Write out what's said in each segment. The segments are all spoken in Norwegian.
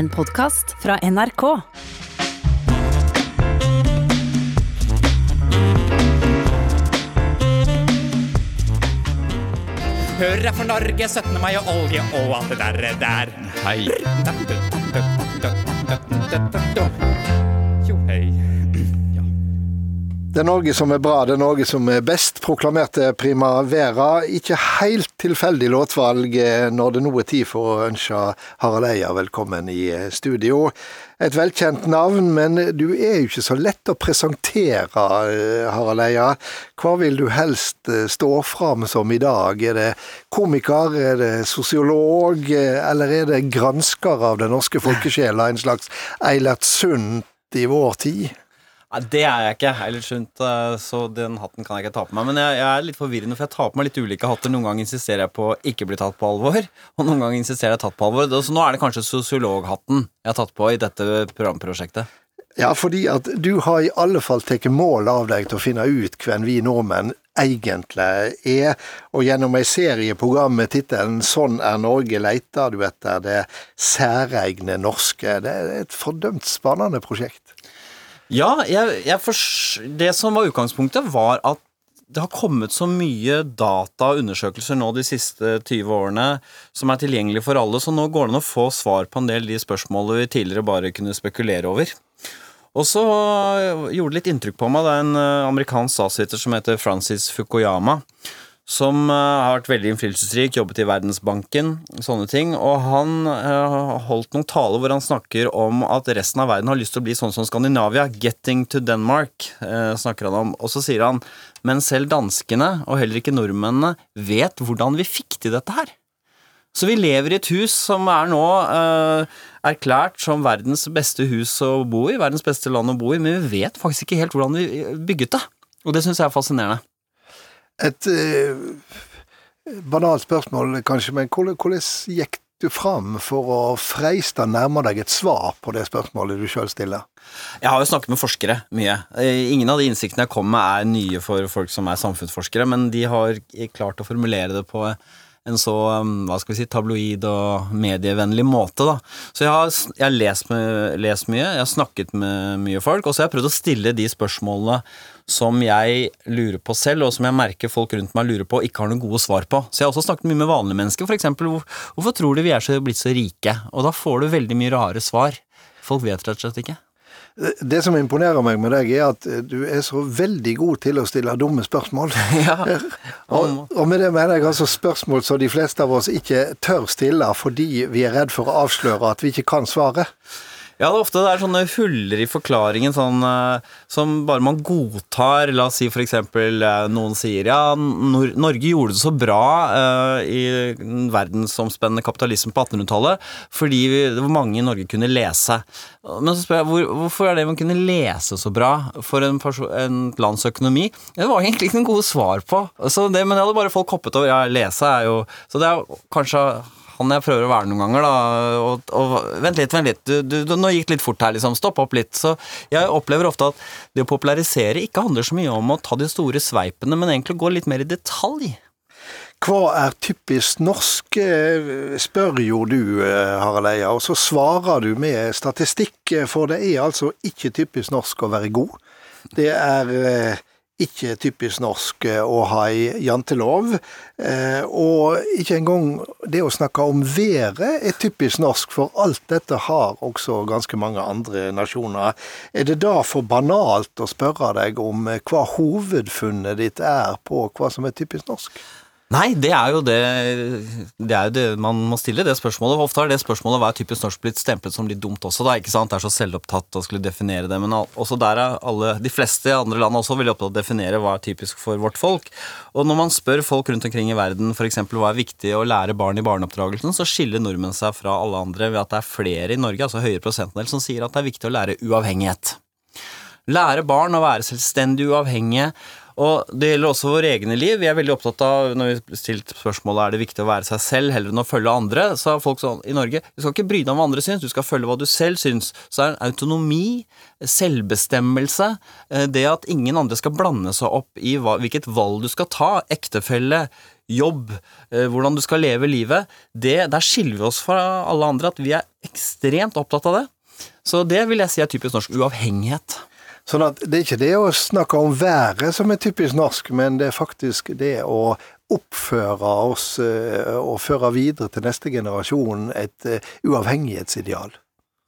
En podkast fra NRK. Hurra for Norge, 17. mai og olje og alt det der. der. Hei. Det er Norge som er bra, det er Norge som er best, proklamerte Primavera. Ikke helt tilfeldig låtvalg eh, når det nå er tid for å ønske Harald Eia velkommen i eh, studio. Et velkjent navn, men du er jo ikke så lett å presentere, eh, Harald Eia. Hva vil du helst stå fram som i dag? Er det komiker, er det sosiolog, eller er det gransker av den norske folkesjela, en slags Eilert Sundt i vår tid? Nei, det er jeg ikke. Jeg er litt eh, så den hatten kan jeg ikke ta på meg. Men jeg, jeg, er litt forvirrende, for jeg tar på meg litt ulike hatter. Noen ganger insisterer jeg på å ikke bli tatt på alvor, og noen ganger insisterer jeg tatt på alvor. Så nå er det kanskje sosiologhatten jeg har tatt på i dette programprosjektet. Ja, fordi at du har i alle fall tatt mål av deg til å finne ut hvem vi nordmenn egentlig er, og gjennom ei serieprogram med tittelen 'Sånn er Norge' leiter du etter det særegne norske. Det er et fordømt spennende prosjekt. Ja, jeg, jeg det som var utgangspunktet, var at det har kommet så mye data og undersøkelser nå de siste 20 årene som er tilgjengelig for alle, så nå går det an å få svar på en del de spørsmålene vi tidligere bare kunne spekulere over. Og så gjorde det litt inntrykk på meg. Det er en eh, amerikansk statsviter som heter Francis Fukuyama, som eh, har vært veldig innflytelsesrik, jobbet i Verdensbanken, sånne ting. Og han uh, holdt noen taler hvor han snakker om at resten av verden har lyst til å bli sånn som Skandinavia. 'Getting to Denmark', uh, snakker han om. Og så sier han men selv danskene, og heller ikke nordmennene, vet hvordan vi fikk til dette her. Så vi lever i et hus som er nå uh, erklært som verdens beste hus å bo i, verdens beste land å bo i, men vi vet faktisk ikke helt hvordan vi bygget det. Og det syns jeg er fascinerende. Et eh, banalt spørsmål kanskje, men hvordan, gikk du fram for å freiste nærmere deg et svar på det spørsmålet du sjøl stiller? Jeg har jo snakket med forskere mye. Eh, Ingen av de innsiktene jeg kom med er nye for folk som er samfunnsforskere, men de har klart å formulere det på en så um, hva skal vi si, tabloid og medievennlig måte. da. Så jeg har, jeg har lest, med, lest mye, jeg har snakket med mye folk, og så har jeg prøvd å stille de spørsmålene som jeg lurer på selv, og som jeg merker folk rundt meg lurer på og ikke har noen gode svar på. Så jeg har også snakket mye med vanlige mennesker, f.eks. Hvor, hvorfor tror du vi er så, blitt så rike? Og da får du veldig mye rare svar. Folk vet rett og slett ikke. Det som imponerer meg med deg, er at du er så veldig god til å stille dumme spørsmål. Ja. Og, og med det mener jeg altså spørsmål som de fleste av oss ikke tør stille fordi vi er redd for å avsløre at vi ikke kan svaret. Ja, det er ofte det er sånne huller i forklaringen sånn, eh, som bare man godtar. La oss si eksempel eh, noen sier ja, Nor Norge gjorde det så bra uh, i den verdensomspennende kapitalismen på 1800-tallet fordi vi, det var mange i Norge kunne lese. Men så spør jeg hvor, hvorfor er det man kunne lese så bra for en, en lands økonomi? Det var egentlig ikke noen gode svar på. Det, men det hadde bare folk hoppet over. Ja, lese er jo Så det er kanskje han jeg prøver å være noen ganger, da. Og, og vent litt, vent litt. Du, du, du, nå gikk det litt fort her, liksom. Stopp opp litt. Så jeg opplever ofte at det å popularisere ikke handler så mye om å ta de store sveipene, men egentlig gå litt mer i detalj. Hva er typisk norsk, eh, spør jo du, eh, Harald Eia, og så svarer du med statistikk, eh, for det er altså ikke typisk norsk å være god. Det er ikke typisk norsk eh, å ha ei jantelov, eh, og ikke engang det å snakke om været er typisk norsk, for alt dette har også ganske mange andre nasjoner. Er det da for banalt å spørre deg om eh, hva hovedfunnet ditt er på hva som er typisk norsk? Nei, det er jo det Det er det man må stille, det spørsmålet. Ofte har det spørsmålet hva er typisk norsk blitt stemplet som litt dumt også, da. ikke sant? Det er så selvopptatt å skulle definere det. Men også der er alle, de fleste andre land også veldig opptatt av å definere hva er typisk for vårt folk. Og når man spør folk rundt omkring i verden f.eks. hva er viktig å lære barn i barneoppdragelsen, så skiller nordmenn seg fra alle andre ved at det er flere i Norge, altså høyere prosentandel, som sier at det er viktig å lære uavhengighet. Lære barn å være selvstendig uavhengige. Og det gjelder også våre egne liv. Vi er veldig opptatt av, når vi stilt spørsmålet er det viktig å være seg selv heller enn å følge andre, så har folk sånn i Norge du skal ikke bry deg om hva andre syns, du skal følge hva du selv syns. Så er det autonomi, selvbestemmelse, eh, det at ingen andre skal blande seg opp i hva, hvilket valg du skal ta, ektefelle, jobb, eh, hvordan du skal leve livet, det, der skiller vi oss fra alle andre, at vi er ekstremt opptatt av det. Så det vil jeg si er typisk norsk uavhengighet. Sånn at det er ikke det å snakke om været som er typisk norsk, men det er faktisk det å oppføre oss eh, og føre videre til neste generasjon et eh, uavhengighetsideal.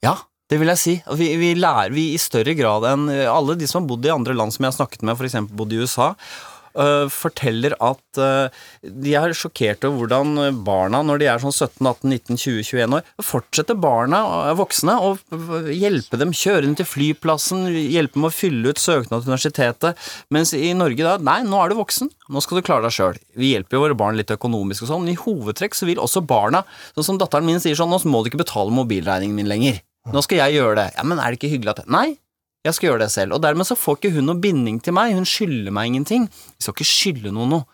Ja, det vil jeg si. Vi, vi lærer vi i større grad enn alle de som har bodd i andre land som jeg har snakket med, f.eks. bodd i USA. Øh, forteller at øh, de er sjokkert over hvordan barna, når de er sånn 17-18-19-20-21 år, fortsetter barna, øh, voksne, å hjelpe dem, kjøre dem til flyplassen, hjelpe dem å fylle ut søknad til universitetet, mens i Norge da, nei, nå er du voksen, nå skal du klare deg sjøl. Vi hjelper jo våre barn litt økonomisk og sånn, men i hovedtrekk så vil også barna, sånn som datteren min sier sånn, nå må du ikke betale mobilregningen min lenger. Nå skal jeg gjøre det. Ja, men er det ikke hyggelig at Nei, jeg skal gjøre det selv. Og dermed så får ikke hun noe binding til meg, hun skylder meg ingenting. Vi skal ikke skylde noen noe.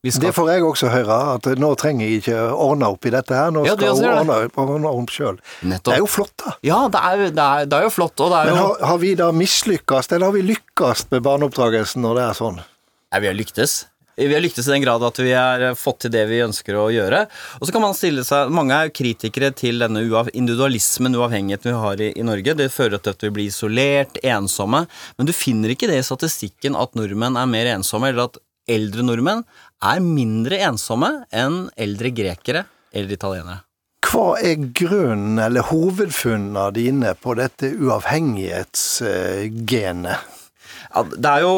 Skal Det får jeg også høre, at nå trenger jeg ikke ordne opp i dette her, nå Ja, det skal hun ordne, opp sjøl. Det er jo flott, da. Ja, det er, det, er, det er jo flott, er Men jo har, har vi da mislykkes, eller har vi lykkes med barneoppdragelsen når det er sånn? Nei, vi har lyktes. Vi har lyktes i den grad at vi har fått til det vi ønsker å gjøre. Og så kan man stille seg Mange er kritikere til denne individualismen, uavhengigheten vi har i, i Norge. Det fører til at vi blir isolert, ensomme. Men du finner ikke det i statistikken at nordmenn er mer ensomme, eller at eldre nordmenn er mindre ensomme enn eldre grekere eller italienere. Hva er grunnen eller hovedfunnene dine på dette uavhengighetsgenet? Det er jo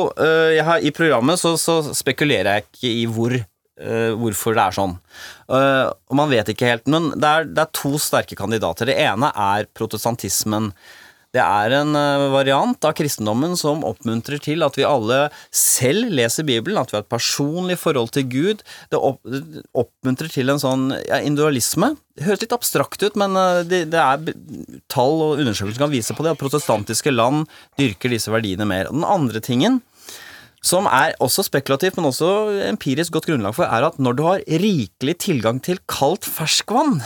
jeg har, I programmet så, så spekulerer jeg ikke i hvor, øh, hvorfor det er sånn. Øh, og man vet ikke helt, men det er, det er to sterke kandidater. Det ene er protestantismen. Det er en øh, variant av kristendommen som oppmuntrer til at vi alle selv leser Bibelen, at vi har et personlig forhold til Gud. Det oppmuntrer til en sånn ja, individualisme. Det høres litt abstrakt ut, men øh, det, det er tall og undersøkelser som kan vise på det, at protestantiske land dyrker disse verdiene mer. Den andre tingen, som er også spekulativt, men også empirisk godt grunnlag for, er at når du har rikelig tilgang til kaldt ferskvann,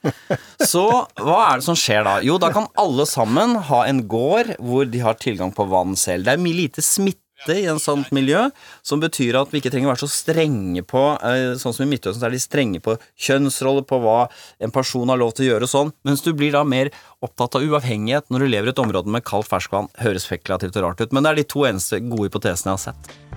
så hva er det som skjer da? Jo, da kan alle sammen ha en gård hvor de har tilgang på vann selv. Det er mye lite smitte i en sånt miljø, som betyr at vi ikke trenger å være så strenge på eh, Sånn som i Midtøsten, så er de strenge på kjønnsroller, på hva en person har lov til å gjøre og sånn, mens du blir da mer opptatt av uavhengighet når du lever i et område med kaldt ferskvann. Høres spekulativt og rart ut, men det er de to eneste gode hypotesene jeg har sett.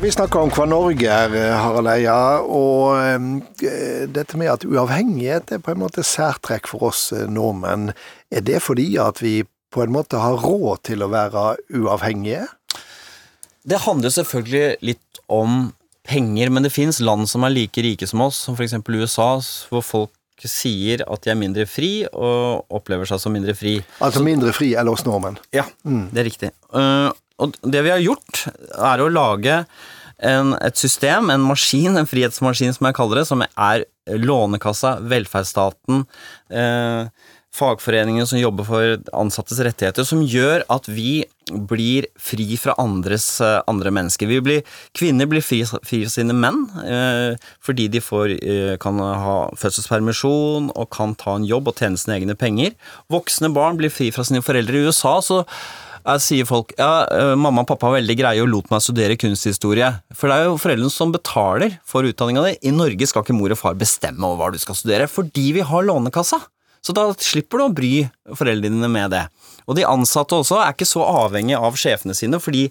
Vi snakker om hva Norge er, eh, Harald Eia, og eh, dette med at uavhengighet er på en måte særtrekk for oss eh, nordmenn. Er det fordi at vi på en måte har råd til å være uavhengige? Det handler selvfølgelig litt om penger, men det fins land som er like rike som oss, som f.eks. USA, hvor folk sier at de er mindre fri, og opplever seg som mindre fri. Altså mindre fri enn oss nordmenn. Ja, det er riktig. Uh, og det vi har gjort, er å lage en, et system, en maskin, en frihetsmaskin som jeg kaller det, som er Lånekassa, velferdsstaten, eh, fagforeningen som jobber for ansattes rettigheter, som gjør at vi blir fri fra andres uh, andre mennesker. Blir, kvinner blir fri, fri fra sine menn eh, fordi de får, eh, kan ha fødselspermisjon og kan ta en jobb og tjene sine egne penger. Voksne barn blir fri fra sine foreldre. I USA så jeg sier folk ja, eh, mamma og pappa var veldig greie og lot meg studere kunsthistorie. For det er jo foreldrene som betaler for utdanninga di. I Norge skal ikke mor og far bestemme over hva du skal studere, fordi vi har Lånekassa. Så da slipper du å bry foreldrene dine med det. Og de ansatte også er ikke så avhengig av sjefene sine, fordi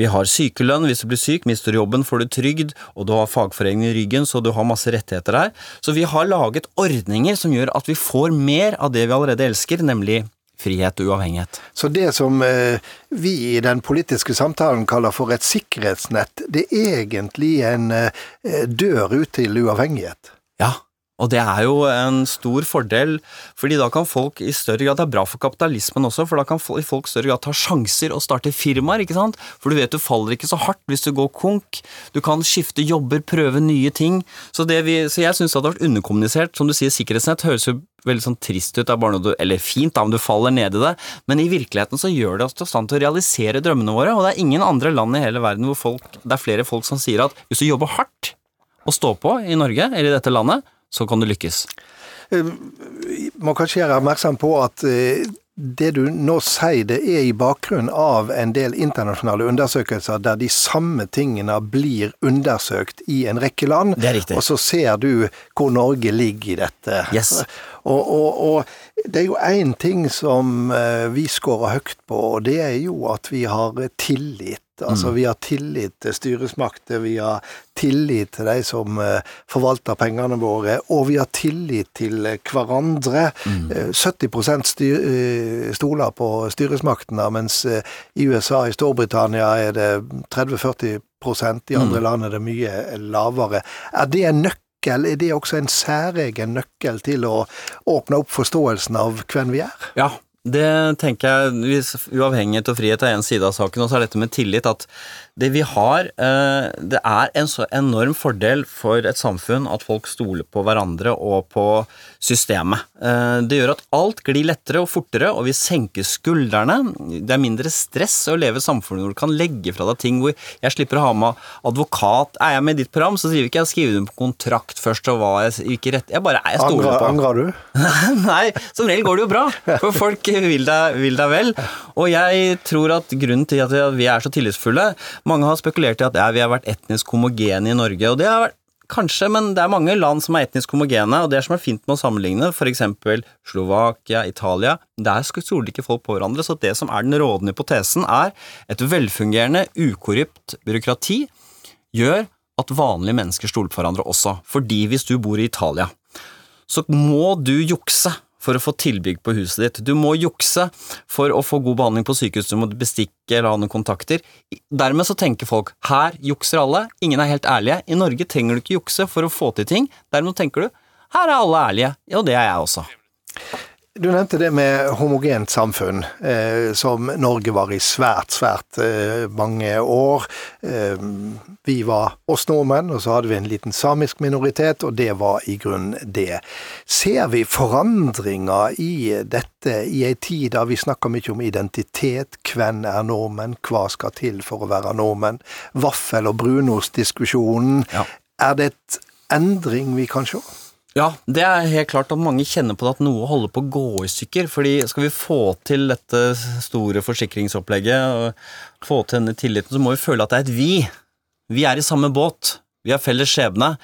vi har sykelønn, hvis du blir syk, mister jobben, får du trygd, og du har fagforeningen i ryggen, så du har masse rettigheter der. Så vi har laget ordninger som gjør at vi får mer av det vi allerede elsker, nemlig frihet og uavhengighet. Så det som eh, vi i den politiske samtalen kaller for et sikkerhetsnett, det er egentlig en eh, dør ut til uavhengighet. Ja, og det er jo en stor fordel, fordi da kan folk i større grad Det er bra for kapitalismen også, for da kan folk i større grad ta sjanser og starte firmaer, ikke sant? For du vet du faller ikke så hardt hvis du går konk. Du kan skifte jobber, prøve nye ting. Så, det vi, så jeg syns det hadde vært underkommunisert. Som du sier, sikkerhetsnett høres jo veldig sånn trist ut, det er bare noe du, eller fint da, om du faller ned i det, men i virkeligheten så gjør det oss til stand til å realisere drømmene våre, og det er ingen andre land i hele verden hvor folk, det er flere folk som sier at hvis du jobber hardt og står på i Norge, eller i dette landet, så kan du lykkes. må kanskje gjøre oppmerksom på at eh, det du nå sier, det er i bakgrunn av en del internasjonale undersøkelser der de samme tingene blir undersøkt i en rekke land. Det er riktig. Og så ser du hvor Norge ligger i dette. Yes. Og, og, og det er jo én ting som eh, vi scorer høyt på, og det er jo at vi har tillit. Altså Vi har tillit til styresmakter, vi har tillit til de som eh, forvalter pengene våre, og vi har tillit til hverandre. Mm. 70 styr, eh, stoler på styresmaktene, mens eh, i USA og i Storbritannia er det 30-40% i andre land er det mye lavere. Er det en nøkkel? Er det også en særegen nøkkel til å åpne opp forståelsen av hvem vi er? Ja, det tenker jeg, Uavhengighet og frihet er en side av saken, og så er dette med tillit at det vi har eh, Det er en så enorm fordel for et samfunn at folk stoler på hverandre og på systemet. Eh, Det gjør at alt glir lettere og fortere, og vi senker skuldrene. Det er mindre stress å leve i samfunnet hvor du kan legge fra deg ting hvor jeg slipper å ha med advokat. Er jeg med i ditt program, så driver ikke jeg og skriver under på kontrakt først og hva jeg ikke rett Jeg bare jeg stoler Angra, på. angrer du? Nei, som regel går det jo bra, for folk vil deg, vil deg vel. Og jeg tror at grunnen til at vi er så tillitsfulle Mange har spekulert i at ja, vi har vært etnisk homogene i Norge, og det har vært Kanskje, men det er mange land som er etnisk homogene, og det som er fint med å sammenligne, f.eks. Slovakia, Italia, der stoler ikke folk på hverandre, så det som er den rådende hypotesen, er et velfungerende, ukorrupt byråkrati gjør at vanlige mennesker stoler på hverandre også. Fordi hvis du bor i Italia, så må du jukse for å få tilbygg på huset ditt. Du må jukse for å få god behandling på sykehus, du må bestikke eller ha noen kontakter. Dermed så tenker folk her jukser alle, ingen er helt ærlige. I Norge trenger du ikke jukse for å få til ting. Dermed tenker du her er alle ærlige, og det er jeg også. Du nevnte det med homogent samfunn, eh, som Norge var i svært, svært eh, mange år. Eh, vi var oss nordmenn, og så hadde vi en liten samisk minoritet, og det var i grunnen det. Ser vi forandringer i dette i ei tid da vi snakker mye om identitet, hvem er nordmenn, hva skal til for å være nordmenn? Vaffel- og brunostdiskusjonen. Ja. Er det et endring vi kan se? Ja, det er helt klart at mange kjenner på det at noe holder på å gå i stykker. fordi skal vi få til dette store forsikringsopplegget og få til denne tilliten, så må vi føle at det er et vi. Vi er i samme båt. Vi har felles skjebne.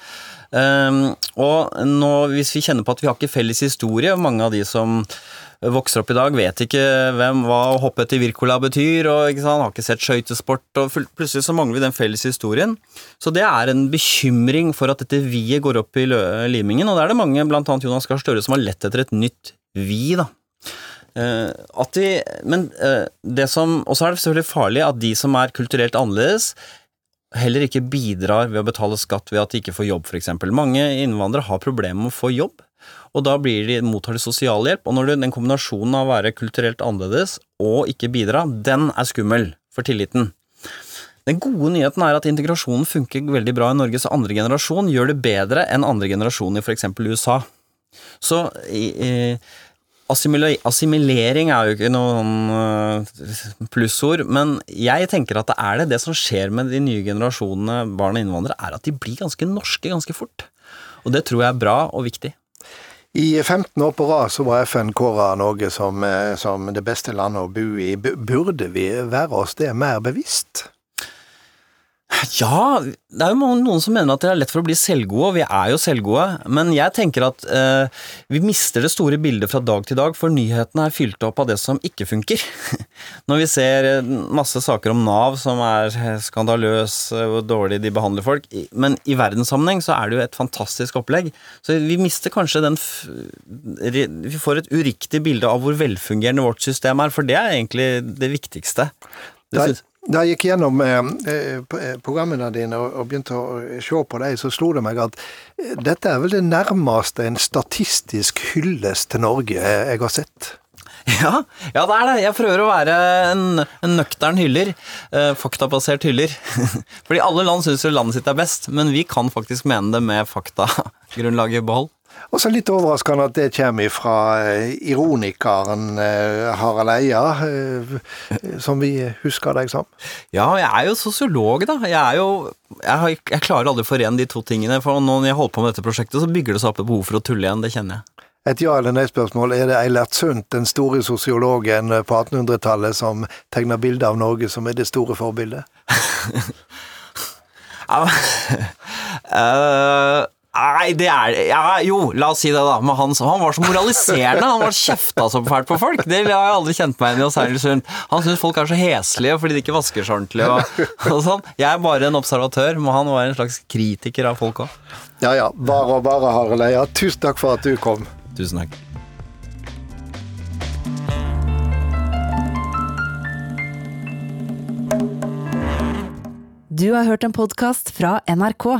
Um, og nå, hvis vi kjenner på at vi har ikke felles historie, mange av de som vokser opp i dag, vet ikke hvem hva å hoppe etter Wirkola betyr, og ikke sant, har ikke sett skøytesport, og plutselig så mangler vi den felles historien. Så det er en bekymring for at dette vi-et går opp i limingen, og da er det mange, blant annet Jonas Gahr Støre, som har lett etter et nytt vi, da. Uh, at de, men uh, det som Og så er det selvfølgelig farlig at de som er kulturelt annerledes, heller ikke bidrar ved å betale skatt ved at de ikke får jobb, f.eks. Mange innvandrere har problemer med å få jobb, og da de, mottar de sosialhjelp. Og når du, den kombinasjonen av å være kulturelt annerledes og ikke bidra, den er skummel for tilliten. Den gode nyheten er at integrasjonen funker veldig bra i Norge, så andre generasjon gjør det bedre enn andre generasjon i f.eks. USA. Så assimilering er jo ikke noen øh, plussord, men jeg tenker at det er det. Det som skjer med de nye generasjonene barn og innvandrere, er at de blir ganske norske ganske fort. Og det tror jeg er bra og viktig. I 15 år på rad så var FN kåra Norge som, eh, som det beste landet å bo i. Burde vi være oss det mer bevisst? Ja, det er jo noen som mener at det er lett for å bli selvgode, og vi er jo selvgode, men jeg tenker at eh, vi mister det store bildet fra dag til dag, for nyhetene er fylt opp av det som ikke funker. Når vi ser eh, masse saker om Nav som er skandaløse og dårlig de behandler folk, men i verdenssammenheng så er det jo et fantastisk opplegg. Så vi mister kanskje den Vi får et uriktig bilde av hvor velfungerende vårt system er, for det er egentlig det viktigste. Det da jeg gikk gjennom eh, eh, eh, programmene dine og, begynte å se på deg, så slo det meg at dette er vel det nærmeste en statistisk hyllest til Norge jeg har sett. Ja, ja, det er det. Jeg prøver å være en, en nøktern hyller. Eh, faktabasert hyller. Fordi alle land syns jo landet sitt er best, men vi kan faktisk mene det med faktagrunnlaget i behold. Og så litt overraskende at det kommer fra eh, ironikeren eh, Harald Eia, eh, som vi husker deg som. Ja, jeg er jo sosiolog, da. Jeg er jo Jeg, har, jeg klarer aldri å forene de to tingene. For nå når jeg holder på med dette prosjektet, så bygger det seg opp et behov for å tulle igjen. Det kjenner jeg. Et ja- eller nei-spørsmål. Er det Eilert Sundt, den store sosiologen på 1800-tallet, som tegner bilde av Norge som er det store forbildet? Eh, Nei, det er ja, Jo, la oss si det, da. Men han, han var så moraliserende. Han var kjefta så fælt på folk. Det har jeg aldri kjent meg igjen i hos Han syns folk er så heslige fordi de ikke vasker seg ordentlig. Og, og sånn. Jeg er bare en observatør, men han var en slags kritiker av folk òg. Ja ja, bare og bare, Harald Eia. Tusen takk for at du kom. Tusen takk. Du har hørt en podkast fra NRK.